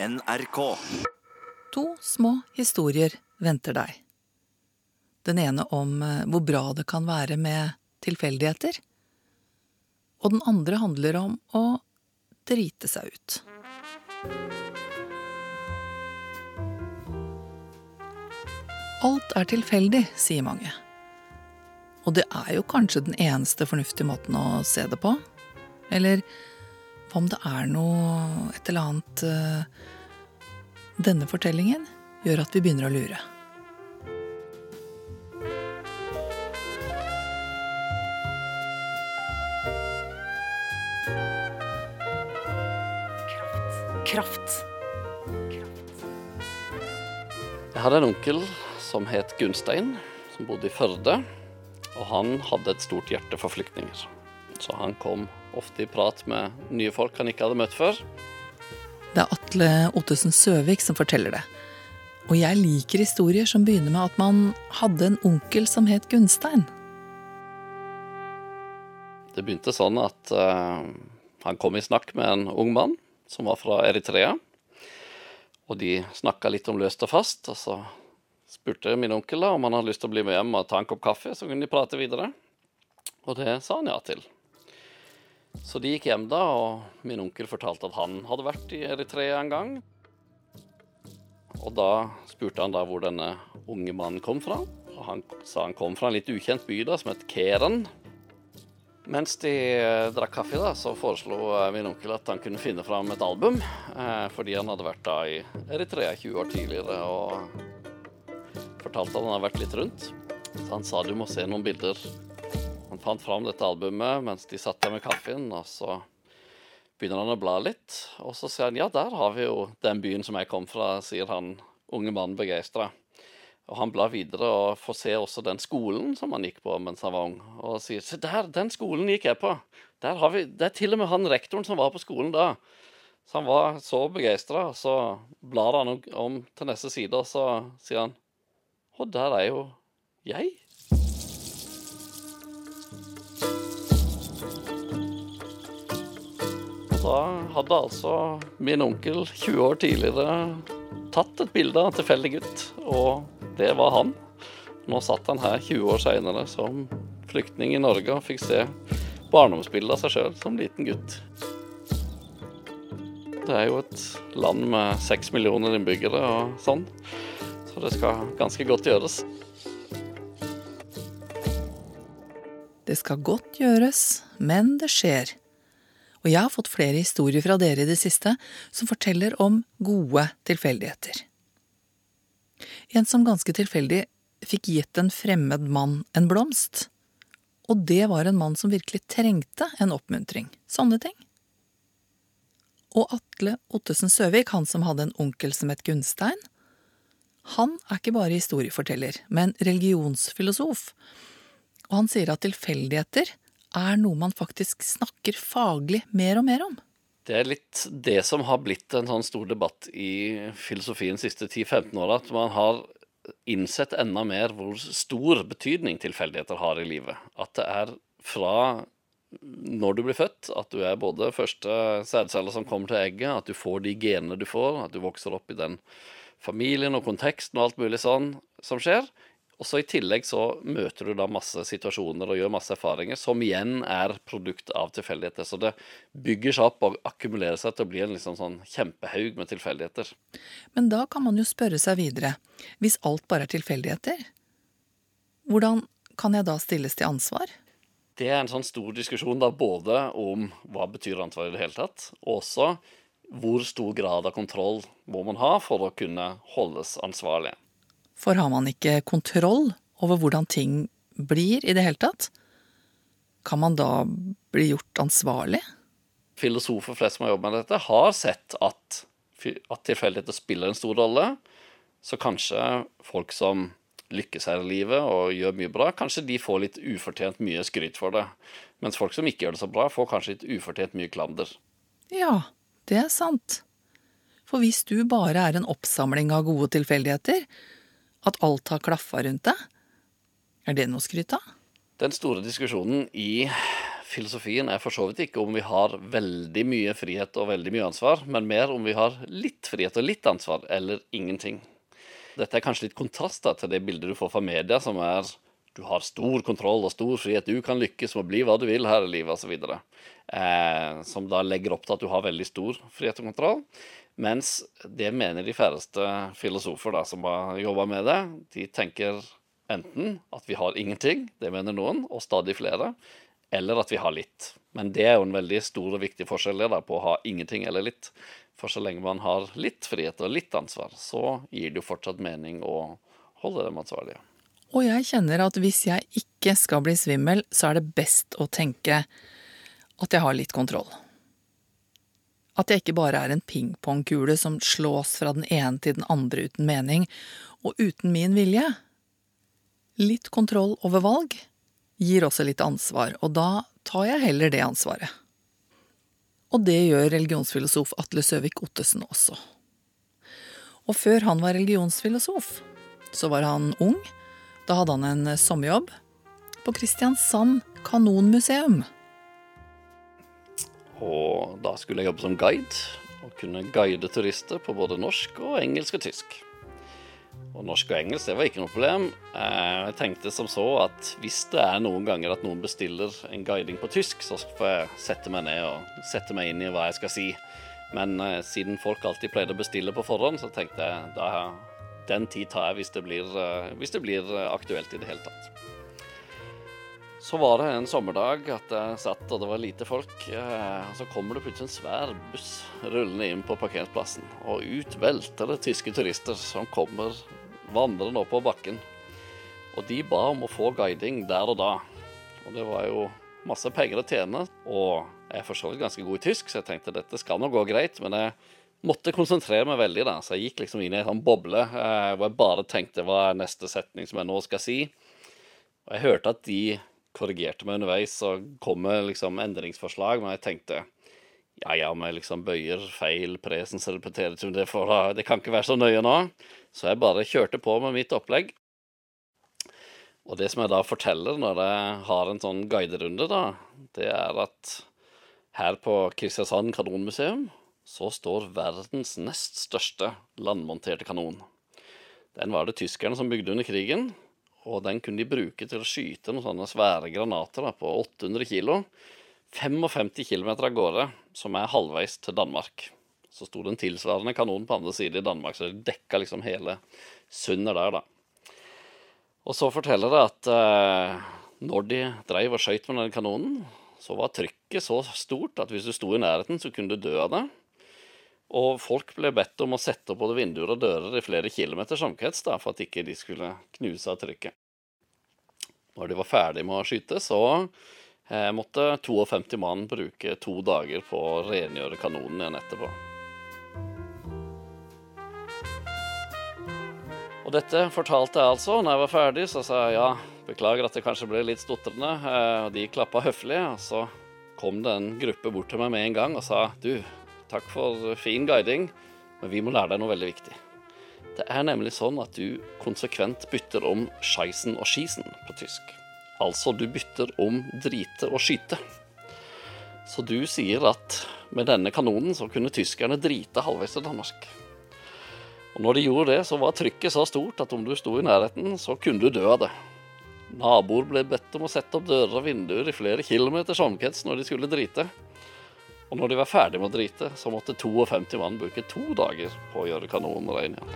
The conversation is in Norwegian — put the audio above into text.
NRK. To små historier venter deg. Den ene om eh, hvor bra det kan være med tilfeldigheter. Og den andre handler om å drite seg ut. Alt er tilfeldig, sier mange. Og det er jo kanskje den eneste fornuftige måten å se det på. Eller hva om det er noe et eller annet eh, Denne fortellingen gjør at vi begynner å lure. Kraft. Jeg hadde en onkel som het Gunstein, som bodde i Førde. Og han hadde et stort hjerte for flyktninger. Så han kom ofte i prat med nye folk han ikke hadde møtt før. Det er Atle Ottesen Søvik som forteller det. Og jeg liker historier som begynner med at man hadde en onkel som het Gunstein. Det begynte sånn at uh, han kom i snakk med en ung mann som var fra Eritrea. Og de snakka litt om løst og fast. Og så spurte min onkel da om han hadde lyst til å bli med hjem og ta en kopp kaffe, så kunne de prate videre. Og det sa han ja til. Så de gikk hjem da, og min onkel fortalte at han hadde vært i Eritrea en gang. Og da spurte han da hvor denne unge mannen kom fra. Og han sa han kom fra en litt ukjent by da, som het Keren. Mens de eh, drakk kaffe, da, så foreslo eh, min onkel at han kunne finne fram et album. Eh, fordi han hadde vært da i Eritrea 20 år tidligere og fortalte at han hadde vært litt rundt. Så han sa du må se noen bilder. Han fant fram dette albumet mens de satt der med kaffen, og så begynner han å bla litt. Og så sier han ja, der har vi jo den byen som jeg kom fra, sier han unge mannen begeistra. Og han blar videre og får se også den skolen som han gikk på mens han var ung. Og sier se der, den skolen gikk jeg på. Der har vi, Det er til og med han rektoren som var på skolen da. Så han var så begeistra. Så blar han om til neste side, og så sier han Å, der er jo jeg. Da hadde altså min onkel 20 år tidligere tatt et bilde av en tilfeldig gutt, og det var han. Nå satt han her 20 år seinere som flyktning i Norge og fikk se barndomsbildet av seg sjøl som liten gutt. Det er jo et land med seks millioner innbyggere og sånn, så det skal ganske godt gjøres. Det skal godt gjøres, men det skjer. Og jeg har fått flere historier fra dere i det siste som forteller om gode tilfeldigheter. En som ganske tilfeldig fikk gitt en fremmed mann en blomst. Og det var en mann som virkelig trengte en oppmuntring. Sånne ting. Og Atle Ottesen Søvik, han som hadde en onkel som het Gunstein, han er ikke bare historieforteller, men religionsfilosof. Og han sier at tilfeldigheter er noe man faktisk snakker faglig mer og mer om. Det er litt det som har blitt en sånn stor debatt i filosofien de siste 10-15 åra. At man har innsett enda mer hvor stor betydning tilfeldigheter har i livet. At det er fra når du blir født, at du er både første sædceller som kommer til egget, at du får de genene du får, at du vokser opp i den familien og konteksten og alt mulig sånn som skjer. Og så I tillegg så møter du da masse situasjoner og gjør masse erfaringer som igjen er produkt av tilfeldigheter. Så det bygger seg opp og akkumulerer seg til å bli en liksom sånn kjempehaug med tilfeldigheter. Men da kan man jo spørre seg videre, hvis alt bare er tilfeldigheter, hvordan kan jeg da stilles til ansvar? Det er en sånn stor diskusjon da både om hva betyr ansvar i det hele tatt, og også hvor stor grad av kontroll må man ha for å kunne holdes ansvarlig. For har man ikke kontroll over hvordan ting blir i det hele tatt, kan man da bli gjort ansvarlig? Filosofer flest som har jobbet med dette, har sett at, at tilfeldigheter spiller en stor rolle. Så kanskje folk som lykkes her i livet og gjør mye bra, kanskje de får litt ufortjent mye skryt for det. Mens folk som ikke gjør det så bra, får kanskje litt ufortjent mye klander. Ja, det er sant. For hvis du bare er en oppsamling av gode tilfeldigheter, at alt har klaffa rundt det? er det noe å skryte av? Den store diskusjonen i filosofien er for så vidt ikke om vi har veldig mye frihet og veldig mye ansvar, men mer om vi har litt frihet og litt ansvar, eller ingenting. Dette er kanskje litt kontrast da, til det bildet du får fra media, som er du har stor kontroll og stor frihet, du kan lykkes med å bli hva du vil her i livet, osv. Eh, som da legger opp til at du har veldig stor frihet og kontroll. Mens det mener de færreste filosofer da, som har jobba med det. De tenker enten at vi har ingenting, det mener noen, og stadig flere, eller at vi har litt. Men det er jo en veldig stor og viktig forskjell da, på å ha ingenting eller litt. For så lenge man har litt frihet og litt ansvar, så gir det jo fortsatt mening å holde dem ansvarlige. Og jeg kjenner at hvis jeg ikke skal bli svimmel, så er det best å tenke at jeg har litt kontroll. At jeg ikke bare er en pingpongkule som slås fra den ene til den andre uten mening, og uten min vilje. Litt kontroll over valg gir også litt ansvar, og da tar jeg heller det ansvaret. Og det gjør religionsfilosof Atle Søvik Ottesen også. Og før han var religionsfilosof, så var han ung. Da hadde han en sommerjobb på Kristiansand Kanonmuseum. Og da skulle jeg jobbe som guide, og kunne guide turister på både norsk og engelsk og tysk. Og norsk og engelsk det var ikke noe problem. Eh, jeg tenkte som så at hvis det er noen ganger at noen bestiller en guiding på tysk, så får jeg sette meg ned og sette meg inn i hva jeg skal si. Men eh, siden folk alltid pleide å bestille på forhånd, så tenkte jeg da den tid tar jeg hvis det blir, eh, hvis det blir aktuelt i det hele tatt. Så var det en sommerdag at jeg satt og det var lite folk. Og så kommer det plutselig en svær buss rullende inn på parkeringsplassen. Og ut velter det tyske turister som kommer vandrende oppover bakken. Og de ba om å få guiding der og da. Og det var jo masse penger å tjene. Og jeg er for så vidt ganske god i tysk, så jeg tenkte dette skal nå gå greit. Men jeg måtte konsentrere meg veldig, da. Så jeg gikk liksom inn i en sånn boble eh, hvor jeg bare tenkte hva er neste setning som jeg nå skal si. Og jeg hørte at de korrigerte meg underveis og kom med liksom endringsforslag, men jeg tenkte ja, ja, om jeg liksom bøyer feil presens eller preteritum, det, det kan ikke være så nøye nå. Så jeg bare kjørte på med mitt opplegg. Og det som jeg da forteller når jeg har en sånn guiderunde, da, det er at her på Kristiansand kanonmuseum så står verdens nest største landmonterte kanon. Den var det tyskerne som bygde under krigen, og den kunne de bruke til å skyte noen sånne svære granater da, på 800 kilo. 55 km av gårde, som er halvveis til Danmark. Så sto det en tilsvarende kanon på andre side i Danmark, så det dekka liksom hele sundet der, da. Og så forteller det at eh, når de dreiv og skøyt med den kanonen, så var trykket så stort at hvis du sto i nærheten, så kunne du dø av det. Og folk ble bedt om å sette opp både vinduer og dører i flere kilometers omkrets da, for at ikke de skulle knuse av trykket. Når de var ferdig med å skyte, så eh, måtte 52 mann bruke to dager på å rengjøre kanonen igjen etterpå. Og dette fortalte jeg altså. Når jeg var ferdig, så sa jeg ja, beklager at det kanskje ble litt stotrende. Eh, og de klappa høflig. Og så kom det en gruppe bort til meg med en gang og sa du, takk for fin guiding, men vi må lære deg noe veldig viktig. Det er nemlig sånn at du konsekvent bytter om scheisen og skisen på tysk. Altså du bytter om drite og skyte. Så du sier at med denne kanonen så kunne tyskerne drite halvveis til Danmark. Og når de gjorde det, så var trykket så stort at om du sto i nærheten, så kunne du dø av det. Naboer ble bedt om å sette opp dører og vinduer i flere kilometers omkrets når de skulle drite. Og når de var ferdig med å drite, så måtte 52 mann bruke to dager på å gjøre kanonen ren igjen.